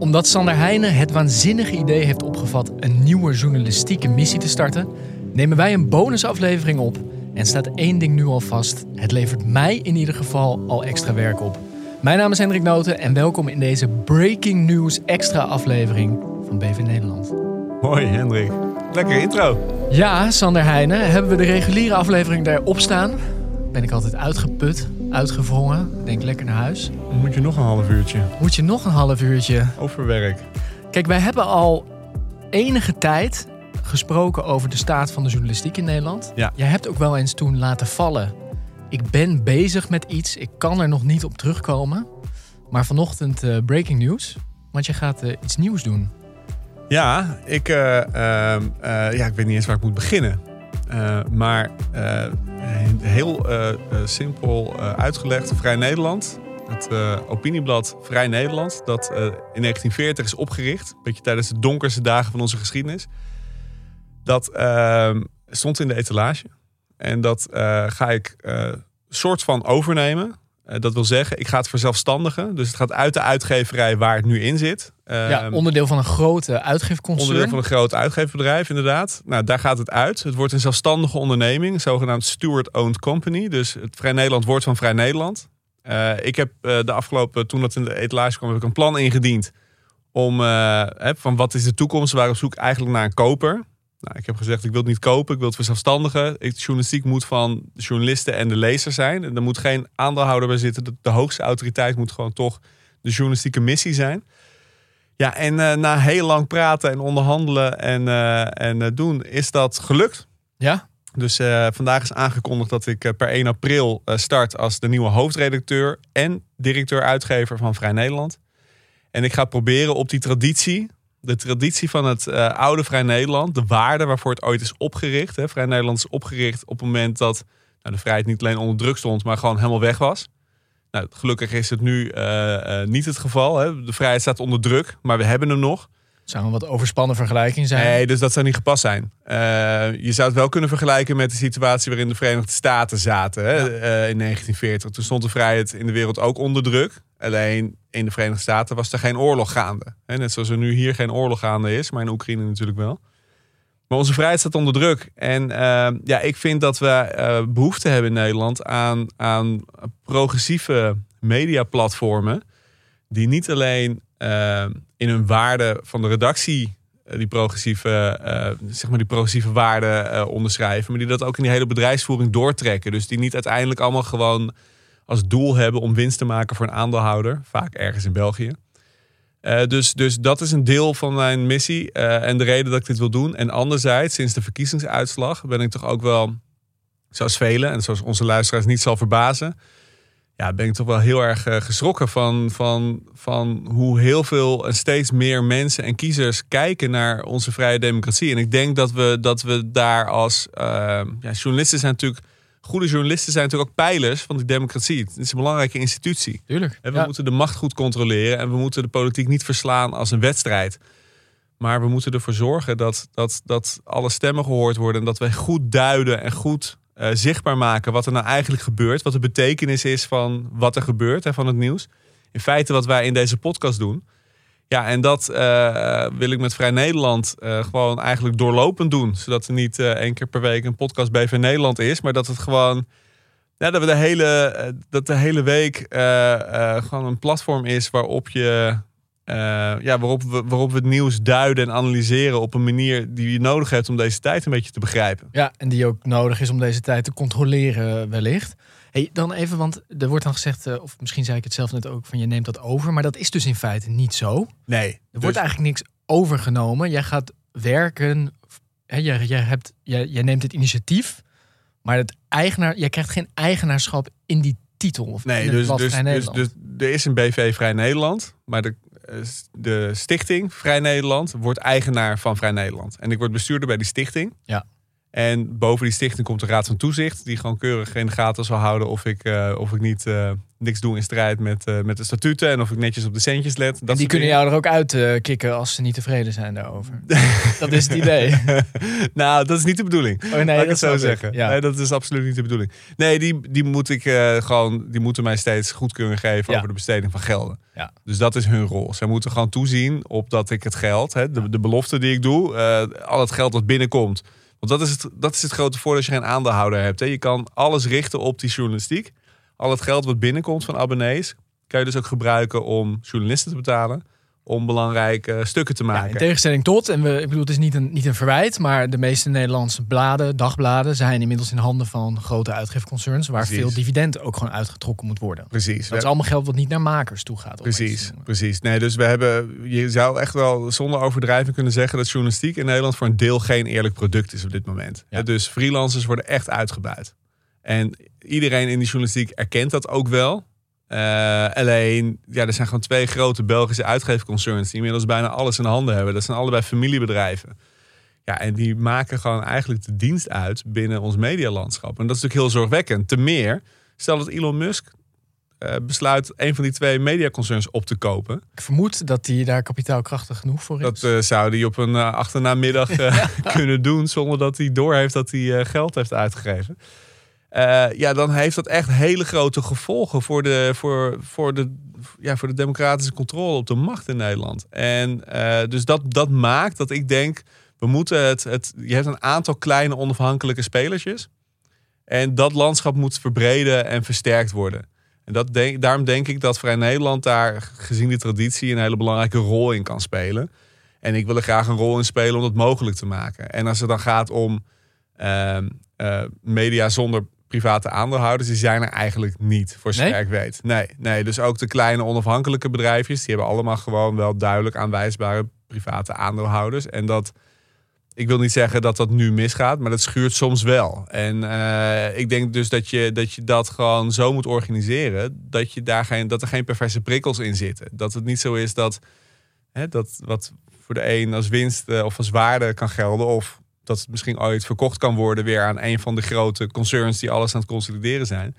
Omdat Sander Heijnen het waanzinnige idee heeft opgevat een nieuwe journalistieke missie te starten, nemen wij een bonusaflevering op. En staat één ding nu al vast: het levert mij in ieder geval al extra werk op. Mijn naam is Hendrik Noten en welkom in deze Breaking News extra aflevering van BV Nederland. Hoi Hendrik. Lekker intro. Ja, Sander Heijnen, hebben we de reguliere aflevering daarop staan? Ben ik altijd uitgeput, uitgewrongen, denk lekker naar huis. Moet je nog een half uurtje. Moet je nog een half uurtje? Overwerk. Kijk, wij hebben al enige tijd gesproken over de staat van de journalistiek in Nederland. Ja. Jij hebt ook wel eens toen laten vallen. Ik ben bezig met iets, ik kan er nog niet op terugkomen. Maar vanochtend eh, breaking news, want je gaat eh, iets nieuws doen. Ja, ik, eh, ehm, eh, ja, ik weet niet eens waar ik moet beginnen. Eh, maar eh, heel eh, simpel uitgelegd, Vrij Nederland. Het opinieblad Vrij Nederland, dat in 1940 is opgericht. Een beetje tijdens de donkerste dagen van onze geschiedenis. Dat ehm, stond in de etalage. En dat ga ik soort van overnemen. Eh, dat wil zeggen, ik ga het verzelfstandigen. Dus het gaat uit de uitgeverij waar het nu in zit. ja, Ehm, onderdeel van een grote uitgeefconcern. Onderdeel van een groot uitgeefbedrijf, inderdaad. Nou, daar gaat het uit. Het wordt een zelfstandige onderneming, een zogenaamd steward-owned company. Dus het Vrij Nederland wordt van Vrij Nederland. Eh, ik heb eh, de afgelopen, toen dat in de etalage kwam, heb ik een plan ingediend. Om, eh, hè, van wat is de toekomst? We waren op zoek eigenlijk naar een koper. Nou, ik heb gezegd, ik wil het niet kopen, ik wil het verzelfstandigen. Ik, journalistiek moet van de journalisten en de lezer zijn. En er moet geen aandeelhouder bij zitten. De, de hoogste autoriteit moet gewoon toch de journalistieke missie zijn. Ja, en eh, na heel lang praten en onderhandelen en, eh, en eh, doen, is dat gelukt. Ja? Dus vandaag is aangekondigd dat ik per 1 april start als de nieuwe hoofdredacteur en directeur-uitgever van Vrij Nederland. En ik ga proberen op die traditie, de traditie van het eh, oude Vrij Nederland, de waarde waarvoor het ooit is opgericht. Hè. Vrij Nederland is opgericht op het moment dat nou, de vrijheid niet alleen onder druk stond, maar gewoon helemaal weg was. Nou, gelukkig is het nu eh, eh, niet het geval. Hè. De vrijheid staat onder druk, maar we hebben hem nog. Zou een wat overspannen vergelijking zijn. Nee, dus dat zou niet gepast zijn. Eh, je zou het wel kunnen vergelijken met de situatie waarin de Verenigde Staten zaten hè, Ja. eh, in 1940. Toen stond de vrijheid in de wereld ook onder druk. Alleen in de Verenigde Staten was er geen oorlog gaande. Hè, net zoals er nu hier geen oorlog gaande is, maar in Oekraïne natuurlijk wel. Maar onze vrijheid staat onder druk. En eh, ja, ik vind dat we eh, behoefte hebben in Nederland aan, aan progressieve mediaplatformen. Die niet alleen in hun waarde van de redactie eh, die progressieve, eh, zeg maar die progressieve waarden eh, onderschrijven. Maar die dat ook in die hele bedrijfsvoering doortrekken. Dus die niet uiteindelijk allemaal gewoon als doel hebben om winst te maken voor een aandeelhouder. Vaak ergens in België. Dus, dus dat is een deel van mijn missie en de reden dat ik dit wil doen. En anderzijds, sinds de verkiezingsuitslag ben ik toch ook wel, zoals velen en zoals onze luisteraars niet zal verbazen, ja, ben ik toch wel heel erg eh, geschrokken van, van, van hoe heel veel en steeds meer mensen en kiezers kijken naar onze vrije democratie. En ik denk dat we, dat we daar als eh, ja, journalisten zijn natuurlijk, goede journalisten zijn natuurlijk ook pijlers van die democratie. Het is een belangrijke institutie. Tuurlijk. En we Ja. moeten de macht goed controleren en we moeten de politiek niet verslaan als een wedstrijd. Maar we moeten ervoor zorgen dat, dat, dat alle stemmen gehoord worden en dat wij goed duiden en goed eh, zichtbaar maken wat er nou eigenlijk gebeurt. Wat de betekenis is van wat er gebeurt en van het nieuws. In feite wat wij in deze podcast doen. Ja, en dat eh, wil ik met Vrij Nederland eh, gewoon eigenlijk doorlopend doen. Zodat er niet één keer per week een podcast BV Nederland is. Maar dat het gewoon ja, dat we de hele, dat de hele week gewoon een platform is waarop je. Eh, ja, waarop we, waarop we het nieuws duiden en analyseren op een manier die je nodig hebt om deze tijd een beetje te begrijpen. Ja, en die ook nodig is om deze tijd te controleren wellicht. Hey, dan even, want er wordt dan gezegd, eh, of misschien zei ik het zelf net ook, van je neemt dat over. Maar dat is dus in feite niet zo. Nee. Er wordt eigenlijk niks overgenomen. Jij gaat werken, hè, jij, jij, hebt, jij, jij neemt het initiatief. Maar het eigenaar, jij krijgt geen eigenaarschap in die titel. Of Nee, dus, dus, dus, Nederland. dus er is een BV Vrij Nederland, maar de, de stichting Vrij Nederland wordt eigenaar van Vrij Nederland. En ik word bestuurder bij die stichting. Ja. En boven die stichting komt de Raad van Toezicht, die gewoon keurig in de gaten zal houden of ik, uh, of ik niet uh, niks doe in strijd met, uh, met de statuten en of ik netjes op de centjes let. Dat en die kunnen jou er ook uit kicken als ze niet tevreden zijn daarover. dat is het idee. nou, dat is niet de bedoeling. Oh, nee, Laat dat ik het zo zeggen. Ja. Nee, dat is absoluut niet de bedoeling. Nee, die, die, moet ik, gewoon, die moeten mij steeds goedkeuring geven Ja. over de besteding van gelden. Ja. Dus dat is hun rol. Zij moeten gewoon toezien op dat ik het geld, hè, de, de belofte die ik doe, eh, al het geld dat binnenkomt. Want dat is het, dat is het grote voordeel als je geen aandeelhouder hebt. Hè. Je kan alles richten op die journalistiek. Al het geld wat binnenkomt van abonnees, kan je dus ook gebruiken om journalisten te betalen. Om belangrijke stukken te Ja, maken. in tegenstelling tot, en we, ik bedoel, het is niet een, niet een verwijt, maar de meeste Nederlandse bladen, dagbladen, zijn inmiddels in handen van grote uitgeefconcerns, waar Precies. veel dividend ook gewoon uitgetrokken moet worden. Precies. Dat is allemaal geld wat niet naar makers toe gaat. Precies, precies. Nee, dus we hebben, je zou echt wel zonder overdrijving kunnen zeggen dat journalistiek in Nederland voor een deel geen eerlijk product is op dit moment. Ja. Dus freelancers worden echt uitgebuit. En iedereen in die journalistiek erkent dat ook wel. Eh, alleen, ja, er zijn gewoon twee grote Belgische uitgeefconcerns die inmiddels bijna alles in handen hebben. Dat zijn allebei familiebedrijven. Ja, en die maken gewoon eigenlijk de dienst uit binnen ons medialandschap. En dat is natuurlijk heel zorgwekkend. Te meer, stel dat Elon Musk eh, besluit een van die twee mediaconcerns op te kopen. Ik vermoed dat die daar kapitaalkrachtig genoeg voor is. Dat eh, zou hij op een achternamiddag kunnen doen zonder dat hij doorheeft dat hij geld heeft uitgegeven. Eh, ja, dan heeft dat echt hele grote gevolgen voor de, voor, voor de, ja, voor de democratische controle op de macht in Nederland. En eh, dus dat, dat maakt dat ik denk, we moeten het, het. Je hebt een aantal kleine onafhankelijke spelertjes. En dat landschap moet verbreden en versterkt worden. En dat denk, daarom denk ik dat Vrij Nederland daar, gezien die traditie, een hele belangrijke rol in kan spelen. En ik wil er graag een rol in spelen om dat mogelijk te maken. En als het dan gaat om ehm, eh, media zonder private aandeelhouders, die zijn er eigenlijk niet, voor Nee? zover ik weet. Nee, nee, dus ook de kleine onafhankelijke bedrijfjes, die hebben allemaal gewoon wel duidelijk aanwijsbare private aandeelhouders. En dat, ik wil niet zeggen dat dat nu misgaat, maar dat schuurt soms wel. En eh, ik denk dus dat je, dat je dat gewoon zo moet organiseren, dat, je daar geen, dat er geen perverse prikkels in zitten. Dat het niet zo is dat, hè, dat wat voor de een als winst eh, of als waarde kan gelden, of dat het misschien ooit verkocht kan worden weer aan een van de grote concerns die alles aan het consolideren zijn.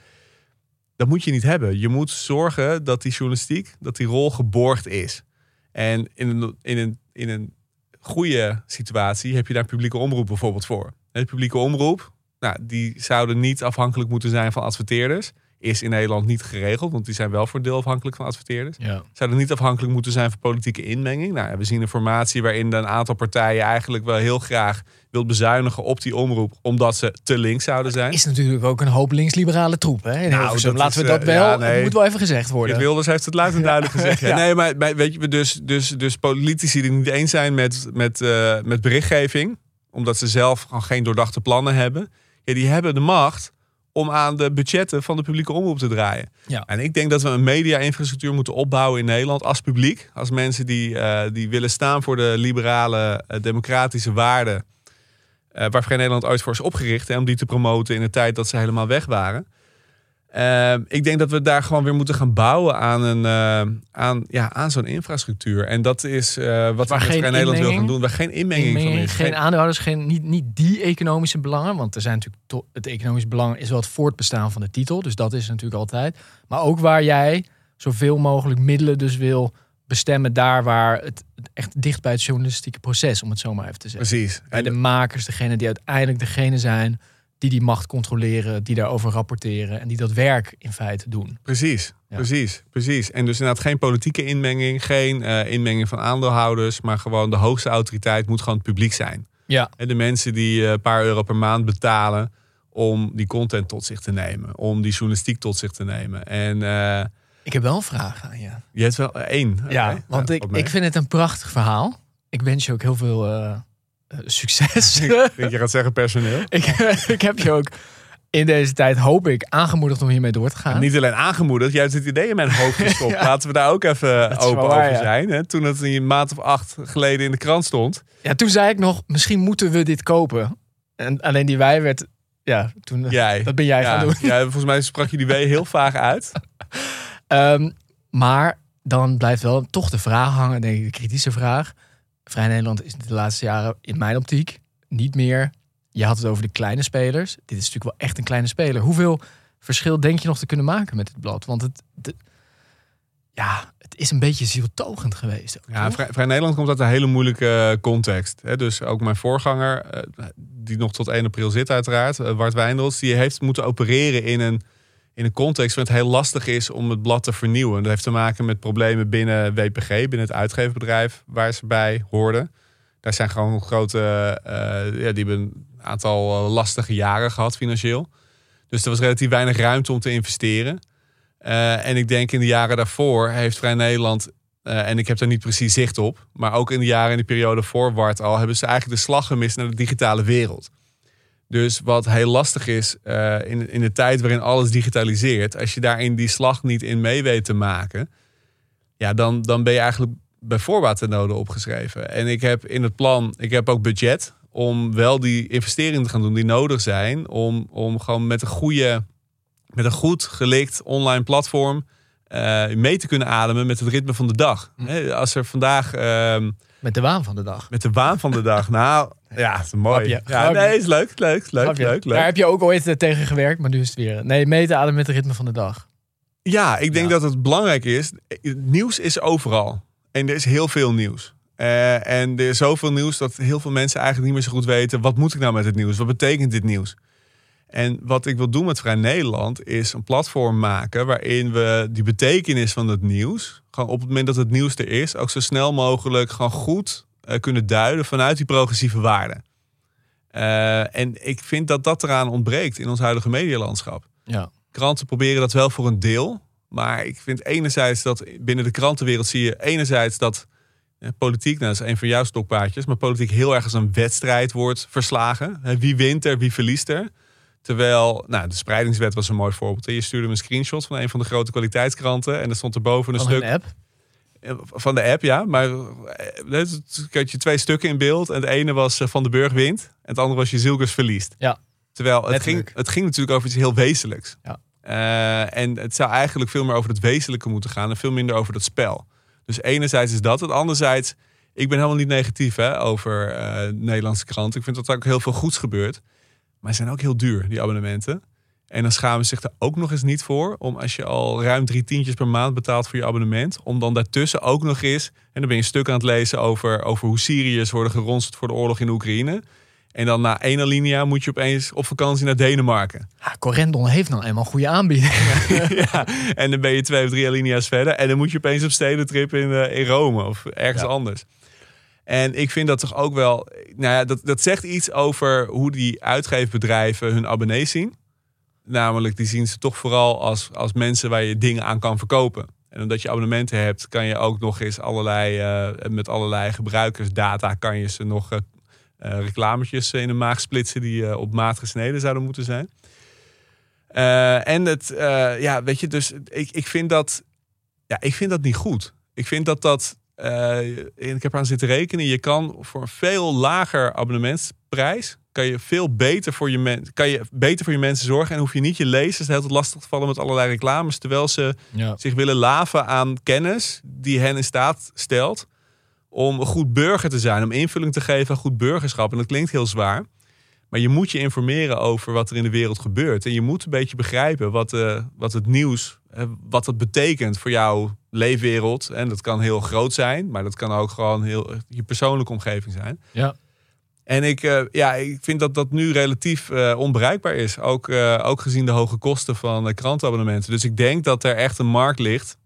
Dat moet je niet hebben. Je moet zorgen dat die journalistiek, dat die rol geborgd is. En in een, in een, in een goede situatie heb je daar publieke omroep bijvoorbeeld voor. De publieke omroep, nou, die zouden niet afhankelijk moeten zijn van adverteerders. Is in Nederland niet geregeld, want die zijn wel voor deel afhankelijk van adverteerders. Ja. Zouden niet afhankelijk moeten zijn van politieke inmenging. Nou, we zien een formatie waarin een aantal partijen eigenlijk wel heel graag wil bezuinigen op die omroep, omdat ze te links zouden zijn. Is natuurlijk ook een hoop linksliberale troep. Hè? In Nou, dat Laten is, we dat eh, wel, ja, nee. het moet wel even gezegd worden. Wilders heeft het luid en duidelijk gezegd. Ja. Nee, maar, weet je, dus, dus, dus politici die niet eens zijn met, met, eh, met berichtgeving, omdat ze zelf gewoon geen doordachte plannen hebben, ja, die hebben de macht om aan de budgetten van de publieke omroep te draaien. Ja. En ik denk dat we een media-infrastructuur moeten opbouwen in Nederland als publiek. Als mensen die, eh, die willen staan voor de liberale, eh, democratische waarden. eh, waar Vrij Nederland ooit voor is opgericht. En om die te promoten in de tijd dat ze helemaal weg waren. Eh, ik denk dat we daar gewoon weer moeten gaan bouwen aan, een, eh, aan, ja, aan zo'n infrastructuur. En dat is eh, wat Waar we Vrij Nederland wil gaan doen. Waar geen inmenging, van Inmenging, is. geen aandeelhouders, geen, niet, niet die economische belangen. Want er zijn natuurlijk het economisch belang is wel het voortbestaan van de titel. Dus dat is natuurlijk altijd. Maar ook waar jij zoveel mogelijk middelen dus wil bestemmen daar waar het, echt dicht bij het journalistieke proces, om het zo maar even te zeggen. Precies. Bij En- de makers, degene die uiteindelijk degene zijn die die macht controleren, die daarover rapporteren en die dat werk in feite doen. Precies, Ja. precies, precies. En dus inderdaad geen politieke inmenging, geen eh, inmenging van aandeelhouders, maar gewoon de hoogste autoriteit moet gewoon het publiek zijn. Ja, En de mensen die eh, een paar euro per maand betalen om die content tot zich te nemen, om die journalistiek tot zich te nemen. En eh, ik heb wel een vraag aan je. je hebt wel één. Ja, want ik, ik vind het een prachtig verhaal. Ik wens je ook heel veel succes. Ik denk je gaat zeggen personeel. ik, ik heb je ook in deze tijd, hoop ik, aangemoedigd om hiermee door te gaan. Niet alleen aangemoedigd, jij hebt het idee in mijn hoofd gestopt. Ja. Laten we daar ook even is open waar, over ja. zijn. Hè? Toen het een maand of acht geleden in de krant stond. Ja, toen zei ik nog, misschien moeten we dit kopen. En alleen die wij werd, ja, toen, Jij. dat ben jij ja, gaan doen. ja, volgens mij sprak je die W heel vaag uit. Ehm, maar dan blijft wel toch de vraag hangen, denk ik, de kritische vraag. Vrij Nederland is de laatste jaren in mijn optiek niet meer je had het over de kleine spelers. Dit is natuurlijk wel echt een kleine speler. Hoeveel verschil denk je nog te kunnen maken met dit blad? Want het, de, ja, het is een beetje zieltogend geweest. Ook, Ja? Vrij, Vrij Nederland komt uit een hele moeilijke eh, context. Hè? Dus ook mijn voorganger, eh, die nog tot 1 april zit uiteraard, eh, Bart Wijndels, die heeft moeten opereren in een, in een context waarin het heel lastig is om het blad te vernieuwen. Dat heeft te maken met problemen binnen WPG, binnen het uitgeverbedrijf waar ze bij hoorden. Daar zijn gewoon grote, eh, ja, die hebben een aantal eh, lastige jaren gehad financieel. Dus er was relatief weinig ruimte om te investeren. Eh, en ik denk in de jaren daarvoor heeft Vrij Nederland en ik heb daar niet precies zicht op. Maar ook in de jaren in de periode voor Wart al hebben ze eigenlijk de slag gemist naar de digitale wereld. Dus wat heel lastig is eh, in, in de tijd waarin alles digitaliseert, als je daarin die slag niet in mee weet te maken, ja, dan, dan ben je eigenlijk bij voorbaat ten noden opgeschreven. En ik heb in het plan, ik heb ook budget om wel die investeringen te gaan doen die nodig zijn om, om gewoon met een goede, met een goed gelikt online platform eh, mee te kunnen ademen met het ritme van de dag. Hè, Als er vandaag ehm, Met de waan van de dag. met de waan van de dag, nou ja, is mooi. Grapje, ja, grapje. nee, is leuk, leuk, leuk, Grapje. leuk, leuk. Daar heb je ook ooit eh, tegen gewerkt, maar nu is het weer. Nee, meten ademen met het ritme van de dag. Ja, ik denk Ja. dat het belangrijk is. Nieuws is overal. En er is heel veel nieuws. Eh, en er is zoveel nieuws dat heel veel mensen eigenlijk niet meer zo goed weten... wat moet ik nou met het nieuws? Wat betekent dit nieuws? En wat ik wil doen met Vrij Nederland is een platform maken... waarin we die betekenis van het nieuws... gewoon op het moment dat het nieuws er is... ook zo snel mogelijk gewoon goed eh, kunnen duiden vanuit die progressieve waarden. Eh, en ik vind dat dat eraan ontbreekt in ons huidige medialandschap Ja. kranten proberen dat wel voor een deel. Maar ik vind enerzijds dat binnen de krantenwereld zie je enerzijds dat eh, politiek, nou dat is een van jouw stokpaardjes, maar politiek heel erg als een wedstrijd wordt verslagen. Wie wint er, wie verliest er? Terwijl, nou, de spreidingswet was een mooi voorbeeld. Je stuurde me een screenshot van een van de grote kwaliteitskranten en er stond erboven een Van stuk een app. eh, van de app, ja. Maar eh, het had je twee stukken in beeld. En het ene was eh, Van de Burg wint. En het andere was je Zilkers verliest. Ja. Terwijl het Letterlijk. ging, het ging natuurlijk over iets heel wezenlijks. Ja. En het zou eigenlijk veel meer over het wezenlijke moeten gaan. En veel minder over dat spel. Dus enerzijds is dat het. Anderzijds, ik ben helemaal niet negatief hè, over Nederlandse kranten. Ik vind dat er ook heel veel goeds gebeurt. Maar ze zijn ook heel duur, die abonnementen. En dan schamen ze zich er ook nog eens niet voor. Om als je al ruim drie tientjes per maand betaalt voor je abonnement. Om dan daartussen ook nog eens. En dan ben je een stuk aan het lezen over, over hoe Syriërs worden geronseld voor de oorlog in Oekraïne. En dan na één alinea moet je opeens op vakantie naar Denemarken. Ja, Corendon heeft nou eenmaal goede aanbiedingen. ja, en dan ben je twee of drie alinea's verder. En dan moet je opeens op stedentrip in, eh, in Rome of ergens Ja. anders. En ik vind dat toch ook wel... Nou ja, dat, dat zegt iets over hoe die uitgeefbedrijven hun abonnees zien. Namelijk, die zien ze toch vooral als, als mensen waar je dingen aan kan verkopen. En omdat je abonnementen hebt, kan je ook nog eens allerlei... eh, met allerlei gebruikersdata kan je ze nog... eh, reclametjes in de maag splitsen die op maat gesneden zouden moeten zijn. En het, ja, weet je, dus ik, ik, vind dat, ja, ik vind dat niet goed. Ik vind dat dat, en ik heb aan zitten rekenen, je kan voor een veel lager abonnementsprijs, kan je veel beter voor je, men, kan je beter voor je mensen zorgen. En hoef je niet je lezers tijd lastig te vallen met allerlei reclames, terwijl ze Ja. zich willen laven aan kennis die hen in staat stelt om een goed burger te zijn, om invulling te geven aan goed burgerschap. En dat klinkt heel zwaar. Maar je moet je informeren over wat er in de wereld gebeurt. En je moet een beetje begrijpen wat, eh, wat het nieuws, eh, wat het betekent voor jouw leefwereld. En dat kan heel groot zijn, maar dat kan ook gewoon heel je persoonlijke omgeving zijn. Ja. En ik, eh, ja, ik vind dat dat nu relatief eh, onbereikbaar is. Ook, eh, ook gezien de hoge kosten van uh, krantenabonnementen. Dus ik denk dat er echt een markt ligt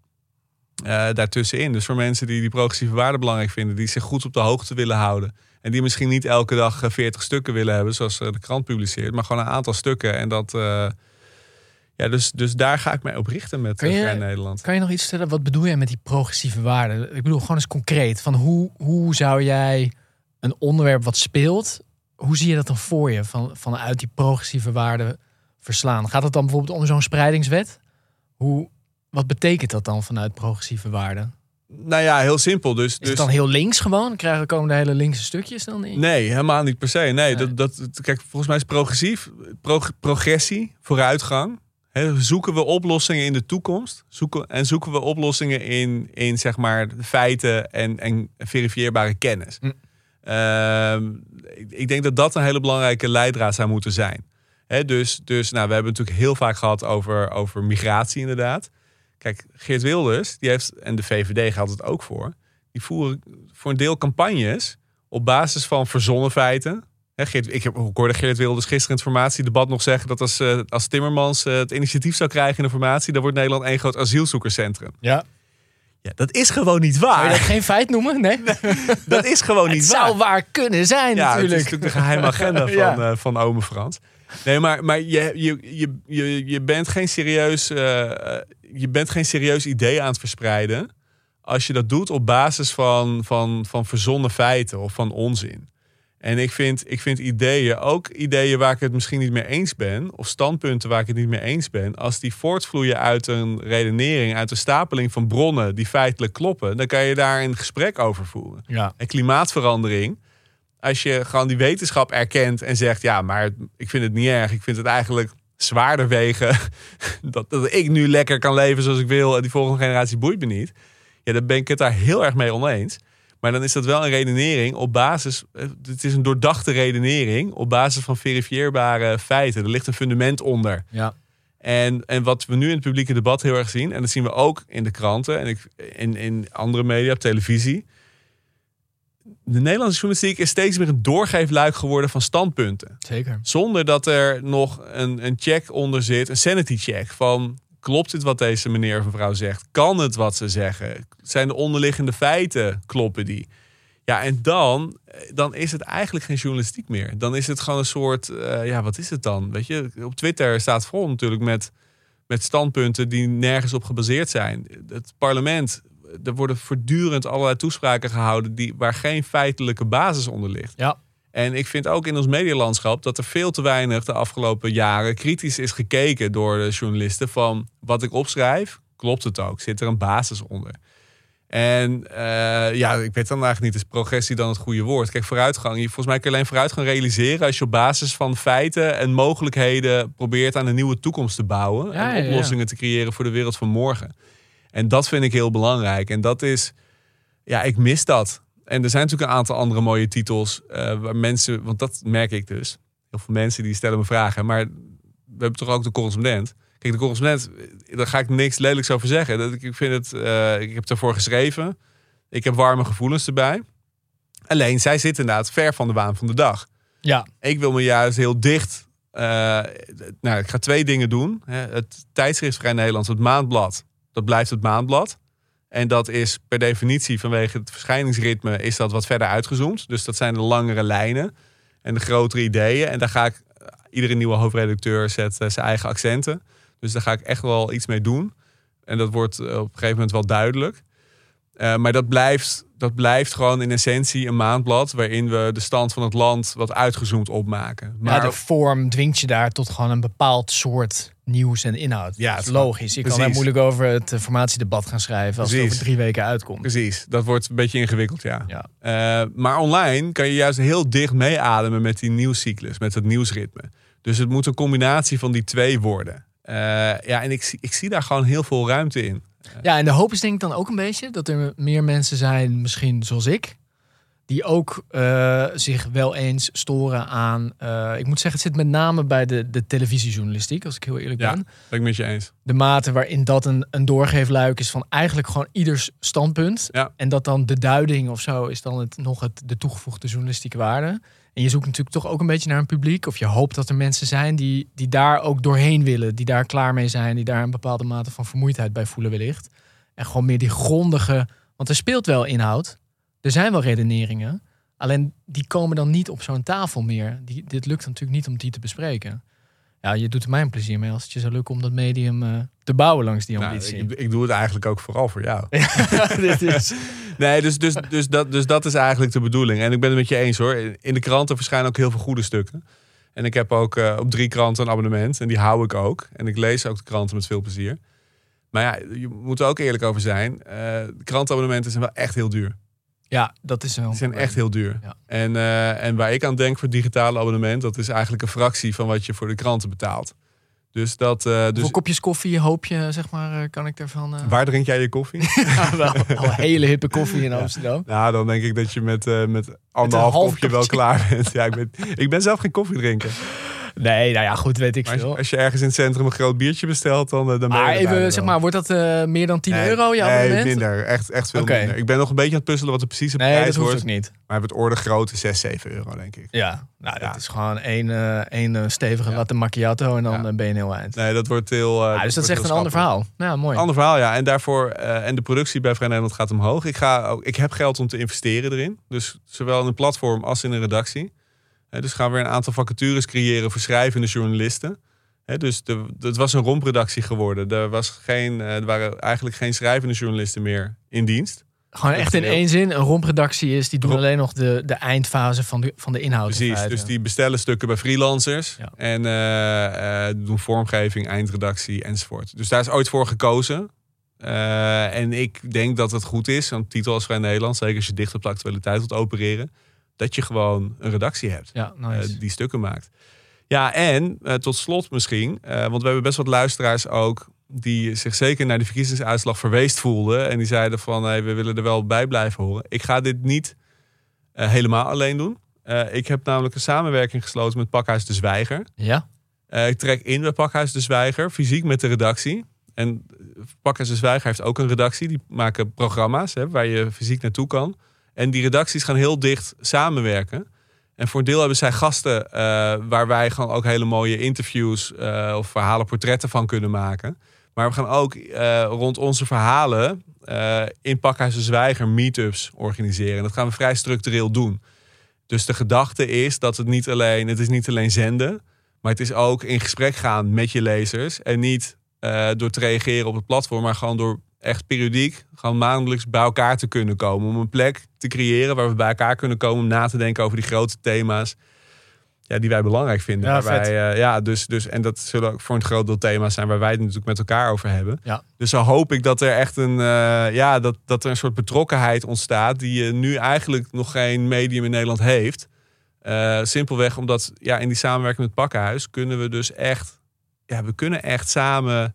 eh, daartussenin. Dus voor mensen die die progressieve waarden belangrijk vinden. Die zich goed op de hoogte willen houden. En die misschien niet elke dag eh, 40 stukken willen hebben. Zoals eh, de krant publiceert. Maar gewoon een aantal stukken. En dat... eh, ja, dus, dus daar ga ik mij op richten met eh, je- Vrij Nederland. Kan je nog iets stellen? Wat bedoel je met die progressieve waarden? Ik bedoel gewoon eens concreet. Van hoe, hoe zou jij een onderwerp wat speelt, hoe zie je dat dan voor je? Van, vanuit die progressieve waarden verslaan. Gaat het dan bijvoorbeeld om zo'n spreidingswet? Hoe, wat betekent dat dan vanuit progressieve waarden? Nou ja, heel simpel. Dus, Is dus het dan heel links gewoon? Krijgen komen de hele linkse stukjes dan in? Nee, helemaal niet per se. Nee, Nee. Dat, dat, kijk, volgens mij is progressief, prog- progressie, vooruitgang. Zoeken we oplossingen in de toekomst? Zoeken, en zoeken we oplossingen in, in zeg maar, feiten en, en verifieerbare kennis? Hm. Ehm, ik, ik denk dat dat een hele belangrijke leidraad zou moeten zijn. Dus dus nou, we hebben het natuurlijk heel vaak gehad over, over migratie inderdaad. Kijk, Geert Wilders, die heeft, en de VVD geldt het ook voor, die voeren voor een deel campagnes op basis van verzonnen feiten. Geert, ik, heb, ik hoorde Geert Wilders gisteren in het formatiedebat nog zeggen dat als, eh, als Timmermans eh, het initiatief zou krijgen in de formatie, dan wordt Nederland één groot asielzoekerscentrum. Ja. Ja, dat is gewoon niet Zou je waar. dat geen feit noemen? Nee. Dat is gewoon Het niet waar. zou waar kunnen zijn Ja, het is natuurlijk. natuurlijk de geheime agenda van, Ja. eh, van ome Frans. Nee, maar, maar je, je, je, je, bent geen serieus, je bent geen serieus idee aan het verspreiden... als je dat doet op basis van, van, van verzonnen feiten of van onzin. En ik vind, ik vind ideeën, ook ideeën waar ik het misschien niet mee eens ben... of standpunten waar ik het niet mee eens ben... als die voortvloeien uit een redenering, uit een stapeling van bronnen... die feitelijk kloppen, dan kan je daar een gesprek over voeren. Ja. En klimaatverandering, als je gewoon die wetenschap erkent en zegt: ja, maar ik vind het niet erg. Ik vind het eigenlijk zwaarder wegen dat, dat ik nu lekker kan leven zoals ik wil en die volgende generatie boeit me niet. Ja, dan ben ik het daar heel erg mee oneens. Maar dan is dat wel een redenering op basis. eh, Het is een doordachte redenering op basis van verifieerbare feiten. Er ligt een fundament onder. Ja. En, en wat we nu in het publieke debat heel erg zien, en dat zien we ook in de kranten en ik, in, in andere media, op televisie. De Nederlandse journalistiek is steeds meer een doorgeefluik geworden van standpunten. Zeker. Zonder dat er nog een, een check onder zit, een sanity check van klopt dit wat deze meneer of mevrouw zegt? Kan het wat ze zeggen? Zijn de onderliggende feiten, kloppen die? Ja, en dan, dan is het eigenlijk geen journalistiek meer. Dan is het gewoon een soort, eh, ja, wat is het dan? Weet je, op Twitter staat vol natuurlijk met, met standpunten die nergens op gebaseerd zijn. Het parlement, er worden voortdurend allerlei toespraken gehouden die, waar geen feitelijke basis onder ligt. Ja. En ik vind ook in ons medialandschap dat er veel te weinig de afgelopen jaren kritisch is gekeken door de journalisten van wat ik opschrijf, klopt het ook? Zit er een basis onder? En eh, ja, ik weet dan eigenlijk niet, is progressie dan het goede woord? Kijk, vooruitgang. Je, volgens mij kun je alleen vooruitgang realiseren als je op basis van feiten en mogelijkheden probeert aan een nieuwe toekomst te bouwen. Ja, en ja, ja. oplossingen te creëren voor de wereld van morgen. En dat vind ik heel belangrijk. En dat is, ja, ik mis dat. En er zijn natuurlijk een aantal andere mooie titels eh, waar mensen, want dat merk ik dus. Heel veel mensen die stellen me vragen, maar we hebben toch ook de correspondent. Kijk, de correspondent, daar ga ik niks lelijks over zeggen. Dat, ik- ik vind het, eh, ik heb ervoor geschreven. Ik heb warme gevoelens erbij. Alleen, zij zit inderdaad ver van de waan van de dag. Ja. Ik wil me juist heel dicht. eh, nou, ik ga twee dingen doen. Het tijdschrift Vrij Nederlands, het maandblad. Dat blijft het maandblad. En dat is per definitie vanwege het verschijningsritme is dat wat verder uitgezoomd. Dus dat zijn de langere lijnen en de grotere ideeën. En daar ga ik, eh, iedere nieuwe hoofdredacteur zet eh, zijn eigen accenten. Dus daar ga ik echt wel iets mee doen. En dat wordt eh, op een gegeven moment wel duidelijk. Maar dat blijft, dat blijft gewoon in essentie een maandblad waarin we de stand van het land wat uitgezoomd opmaken. Maar de vorm dwingt je daar tot gewoon een bepaald soort nieuws en inhoud. Ja, dat het is is logisch. Je kan daar moeilijk over het formatiedebat gaan schrijven als het Precies. over drie weken uitkomt. precies, dat wordt een beetje ingewikkeld, ja. Ja. Eh, maar online kan je juist heel dicht meeademen met die nieuwscyclus, met het nieuwsritme. Dus het moet een combinatie van die twee worden. Eh, ja, en ik, ik zie daar gewoon heel veel ruimte in. Ja, en de hoop is denk ik dan ook een beetje dat er meer mensen zijn, misschien zoals ik, die ook eh, zich wel eens storen aan. eh, ik moet zeggen, het zit met name bij de, de televisiejournalistiek, als ik heel eerlijk Ja. ben. Ben ik met je eens. De mate waarin dat een, een doorgeefluik is van eigenlijk gewoon ieders standpunt. Ja. En dat dan de duiding of zo is dan het, nog het, de toegevoegde journalistieke waarde. En je zoekt natuurlijk toch ook een beetje naar een publiek. Of je hoopt dat er mensen zijn die, die daar ook doorheen willen. Die daar klaar mee zijn. Die daar een bepaalde mate van vermoeidheid bij voelen wellicht. En gewoon meer die grondige... Want er speelt wel inhoud. Er zijn wel redeneringen. Alleen die komen dan niet op zo'n tafel meer. Die, dit lukt natuurlijk niet om die te bespreken. Ja, je doet er mij een plezier mee als het je zou lukken om dat medium eh, te bouwen langs die Nou, ambitie. ik, ik doe het eigenlijk ook vooral voor jou. Dit is, Nee, dus, dus, dus, dat, dus dat is eigenlijk de bedoeling. En ik ben het met je eens hoor. In de kranten verschijnen ook heel veel goede stukken. En ik heb ook eh, op drie kranten een abonnement. En die hou ik ook. En ik lees ook de kranten met veel plezier. Maar ja, je moet er ook eerlijk over zijn. eh krantenabonnementen zijn wel echt heel duur. Ja, dat is wel. Die zijn echt heel duur. Ja. En, eh, en waar ik aan denk voor digitale abonnement, dat is eigenlijk een fractie van wat je voor de kranten betaalt. Dus dat. eh, dus Hoeveel kopjes koffie hoop je, zeg maar, eh, kan ik ervan... waar drink jij je koffie? Ja, wel, wel hele hippe koffie in Amsterdam. nou, dan denk ik dat je met, eh, met anderhalf half kopje wel klaar bent. Ja, ik ben, ik ben zelf geen koffiedrinker. Nee, nou ja, goed, weet ik Maar veel. als je ergens in het centrum een groot biertje bestelt, dan, eh, dan ben je Maar even, zeg maar, wordt dat eh, meer dan 10 Nee, euro, jouw nee, minder. Echt, echt veel minder. Ik ben nog een beetje aan het puzzelen wat de precieze Nee, prijs dat wordt. niet. Maar het orde grote 6, 7 euro, denk ik. Ja, nou, dat Ja. is gewoon één, eh, één stevige Ja. latte macchiato en dan Ja. ben je een heel eind. Nee, dat wordt heel. Ja, dus dat is echt een ander verhaal. Ja, mooi. Ander verhaal, ja. En daarvoor en de productie bij Vrij Nederland gaat omhoog. Ik, ga ook, ik heb geld om te investeren erin. Dus zowel in een platform als in een redactie. Hè, dus gaan we weer een aantal vacatures creëren voor schrijvende journalisten. Hè, dus de, het was een rompredactie geworden. Er, was geen, eh, er waren eigenlijk geen schrijvende journalisten meer in dienst. Gewoon echt in één zin. Een rompredactie is, die doen Romp- alleen nog de, de eindfase van de, van de inhoud. in Precies, dus die bestellen stukken bij freelancers. Ja. En eh, eh, doen vormgeving, eindredactie enzovoort. Dus daar is ooit voor gekozen. Eh, en ik denk dat het goed is, want titel als Vrij Nederland, zeker als je dicht op de actualiteit wilt opereren, dat je gewoon een redactie hebt Ja, eh, die stukken maakt. Ja, en eh, tot slot misschien, eh, want we hebben best wat luisteraars ook die zich zeker naar de verkiezingsuitslag verweest voelden. En die zeiden van, hey, we willen er wel bij blijven horen. Ik ga dit niet helemaal alleen doen. Ik heb namelijk een samenwerking gesloten met Pakhuis de Zwijger. ja? Ik trek in bij Pakhuis de Zwijger, fysiek met de redactie. En Pakhuis de Zwijger heeft ook een redactie. Die maken programma's hè, waar je fysiek naartoe kan. En die redacties gaan heel dicht samenwerken. En voor een deel hebben zij gasten eh, waar wij gewoon ook hele mooie interviews eh, of verhalen, portretten van kunnen maken. Maar we gaan ook eh, rond onze verhalen in Pakhuis de Zwijger meetups organiseren. En dat gaan we vrij structureel doen. Dus de gedachte is dat het niet alleen, het is niet alleen zenden, maar het is ook in gesprek gaan met je lezers. En niet door te reageren op het platform, maar gewoon door echt periodiek, gewoon maandelijks bij elkaar te kunnen komen. Om een plek te creëren waar we bij elkaar kunnen komen om na te denken over die grote thema's. Ja, die wij belangrijk vinden. Ja, wij, eh, ja, dus, dus, en dat zullen ook voor een groot deel thema's zijn waar wij het natuurlijk met elkaar over hebben. Ja. Dus zo hoop ik dat er echt een, eh, ja, dat, dat er een soort betrokkenheid ontstaat die je nu eigenlijk nog geen medium in Nederland heeft. Eh, simpelweg omdat ja, in die samenwerking met Pakkenhuis kunnen we dus echt, ja, we kunnen echt samen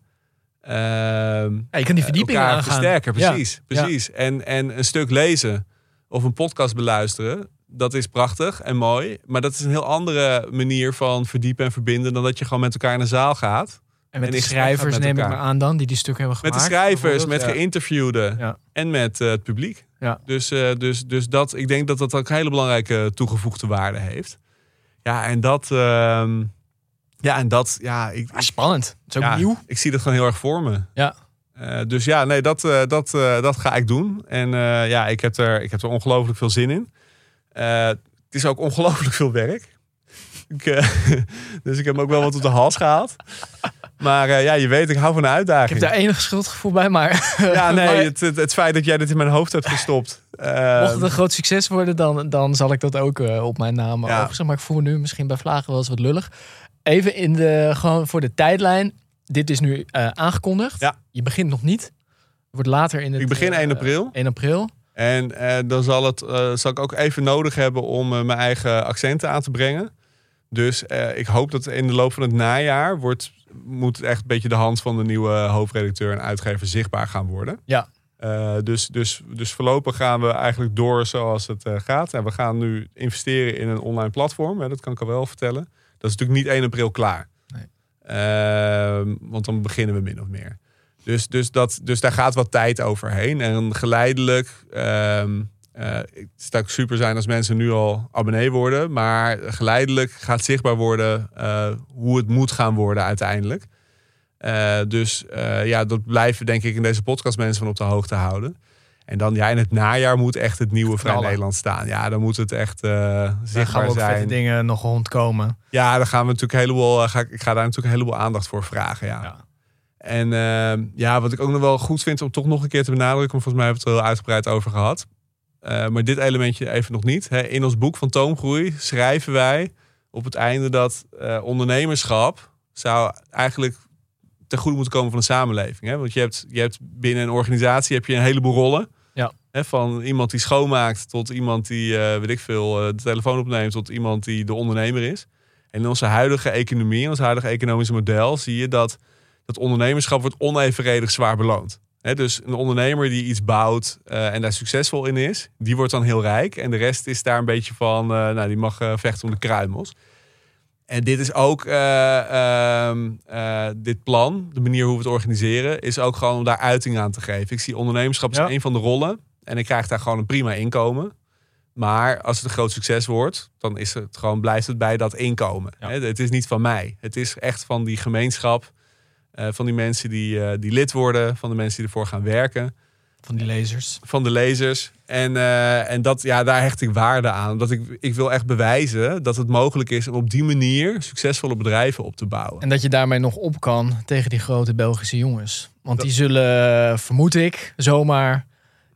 Ja, je kan die verdieping elkaar aangaan. versterken. Ja. Precies, precies. En, en een stuk lezen of een podcast beluisteren, dat is prachtig en mooi. Maar dat is een heel andere manier van verdiepen en verbinden dan dat je gewoon met elkaar in een zaal gaat. En met En de schrijvers met neem ik maar aan dan, die die stukken hebben Met gemaakt. de schrijvers, met. Ja. geïnterviewden Ja. en met eh, het publiek. Ja. Dus, eh, dus, dus dat, ik denk dat dat ook een hele belangrijke toegevoegde waarde heeft. Ja, en dat, ehm, ja, en dat, ja, ik, Ah, spannend. Het is ook ja, nieuw. ik zie dat gewoon heel erg voor me. Ja. Eh, dus ja, nee, dat, eh, dat, eh, dat ga ik doen. En ja, ik heb, er, ik heb er ongelooflijk veel zin in. Het is ook ongelooflijk veel werk. Ik, dus ik heb ook wel wat op de hals gehaald. Maar ja, je weet, ik hou van een Ik uitdaging. heb daar enig schuldgevoel bij, maar... Ja, nee, maar het, het, het feit dat jij dit in mijn hoofd hebt gestopt. mocht het een groot succes worden, dan, dan zal ik dat ook op mijn naam Ja. overzetten. Maar ik voel me nu misschien bij Vlagen wel eens wat lullig. Even in de, gewoon voor de tijdlijn. Dit is nu eh, aangekondigd. Ja. Je begint nog niet. Het wordt later in het... Ik begin eh, 1 april. 1 april. En eh, dan zal, het, eh, zal ik ook even nodig hebben om eh, mijn eigen accenten aan te brengen. Dus eh, ik hoop dat in de loop van het najaar wordt, moet echt een beetje de hand van de nieuwe hoofdredacteur en uitgever zichtbaar gaan worden. Ja. Eh, dus, dus, dus voorlopig gaan we eigenlijk door zoals het eh, gaat. En we gaan nu investeren in een online platform. Hè, dat kan ik al wel vertellen. Dat is natuurlijk niet 1 april klaar. Nee. Ehm, want dan beginnen we min of meer. Dus, dus, dat, dus daar gaat wat tijd overheen. En geleidelijk. ehm eh, het zou ook super zijn als mensen nu al abonnee worden. Maar geleidelijk gaat zichtbaar worden eh, hoe het moet gaan worden uiteindelijk. Eh, dus eh, ja, dat blijven denk ik in deze podcast mensen van op de hoogte houden. En dan ja, in het najaar moet echt het nieuwe Vrij. Nederland staan. Ja, dan moet het echt gaan zichtbaar we ook vette zijn. dingen nog rondkomen. Ja, dan gaan we natuurlijk een heleboel. eh, Ga, ik ga daar natuurlijk een heleboel aandacht voor vragen. Ja. Ja. En ehm, ja, wat ik ook nog wel goed vind om toch nog een keer te benadrukken, want volgens mij hebben we het er heel uitgebreid over gehad. Eh, maar dit elementje even nog niet. Hè. In ons boek van Toomgroei schrijven wij op het einde dat ondernemerschap zou eigenlijk ten goede moeten komen van de samenleving. Hè? Want je hebt, je hebt binnen een organisatie heb je een heleboel rollen. Ja. Hè, van iemand die schoonmaakt tot iemand die, eh weet ik veel, eh, de telefoon opneemt tot iemand die de ondernemer is. En in onze huidige economie, in ons huidige economische model, zie je dat dat ondernemerschap wordt onevenredig zwaar beloond. Hè, dus een ondernemer die iets bouwt eh, en daar succesvol in is, die wordt dan heel rijk. En de rest is daar een beetje van, nou, die mag vechten om de kruimels. En dit is ook, eh, ehm, eh, dit plan, de manier hoe we het organiseren, is ook gewoon om daar uiting aan te geven. Ik zie ondernemerschap als Ja. een van de rollen. En ik krijg daar gewoon een prima inkomen. Maar als het een groot succes wordt, dan is het gewoon, blijft het bij dat inkomen. Ja. Het is niet van mij. Het is echt van die gemeenschap. eh, van die mensen die, die lid worden, van de mensen die ervoor gaan werken Van die lezers. van de lezers. En, eh, en dat, ja, daar hecht ik waarde aan. Dat ik, ik wil echt bewijzen dat het mogelijk is om op die manier succesvolle bedrijven op te bouwen. En dat je daarmee nog op kan tegen die grote Belgische jongens. Want die zullen, vermoed ik, zomaar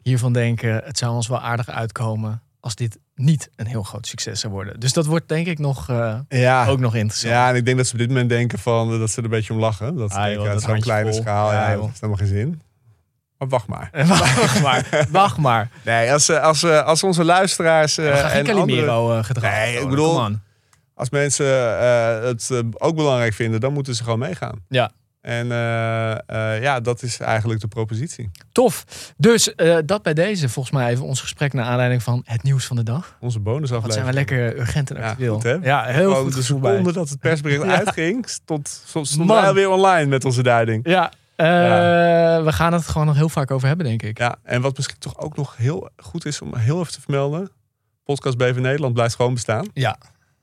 hiervan denken... het zou ons wel aardig uitkomen als dit niet een heel groot succes zou worden. Dus dat wordt denk ik nog, eh, ja. ook nog interessant. ja, en ik denk dat ze op dit moment denken van eh, dat ze er een beetje om lachen. Dat ze Ah, denken, zo'n kleine vol. schaal, Ja, dat heeft helemaal geen zin. Maar wacht maar. wacht maar, wacht maar. Nee, als, eh, als, eh, als onze luisteraars geen en andere, Calimero eh, gedrag. Nee, ik tonen. bedoel- als mensen het ook belangrijk vinden, dan moeten ze gewoon meegaan. Ja. En ja, dat is eigenlijk de propositie. Tof. Dus dat bij deze volgens mij even ons gesprek naar aanleiding van het nieuws van de dag. Onze Wat zijn bonusaflevering. we lekker urgent en Ja, actueel. goed, hè? Ja, heel Gewoon goed de bij. seconde dat het persbericht Ja. uitging, stond, stond, stond Man. wij alweer online met onze duiding. Ja, eh, Ja. we gaan het gewoon nog heel vaak over hebben, denk ik. Ja, en wat misschien toch ook nog heel goed is om heel even te vermelden. Podcast BV Nederland blijft gewoon bestaan. Ja.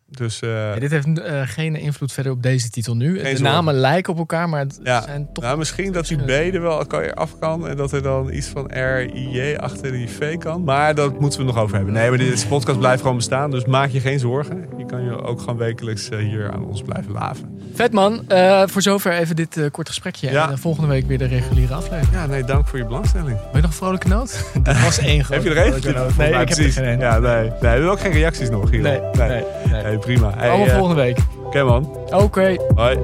Dus eh, Ja, dit heeft eh, geen invloed verder op deze titel nu. de namen lijken op elkaar, maar het Ja. zijn toch... nou, misschien dat die B er wel je af kan. En dat er dan iets van R-I-J achter die V kan. Maar dat moeten we nog over hebben. Nee, maar deze podcast blijft gewoon bestaan. Dus maak je geen zorgen. Je kan je ook gewoon wekelijks hier aan ons blijven laven. Vet man, Eh, voor zover even dit eh, kort gesprekje. Ja. En eh, volgende week weer de reguliere aflevering. Ja, nee, dank voor je belangstelling. Wil je nog een vrolijke noot? Dat was één grote Heb je er één? vrolijke noot. Volgens Nee, mij ik heb er precies. geen. Ja, nee. nee. We hebben ook geen reacties nog hier. Nee, nee, nee. Nee, prima. Hey, Allemaal volgende week. Oké man. Oké. Hoi.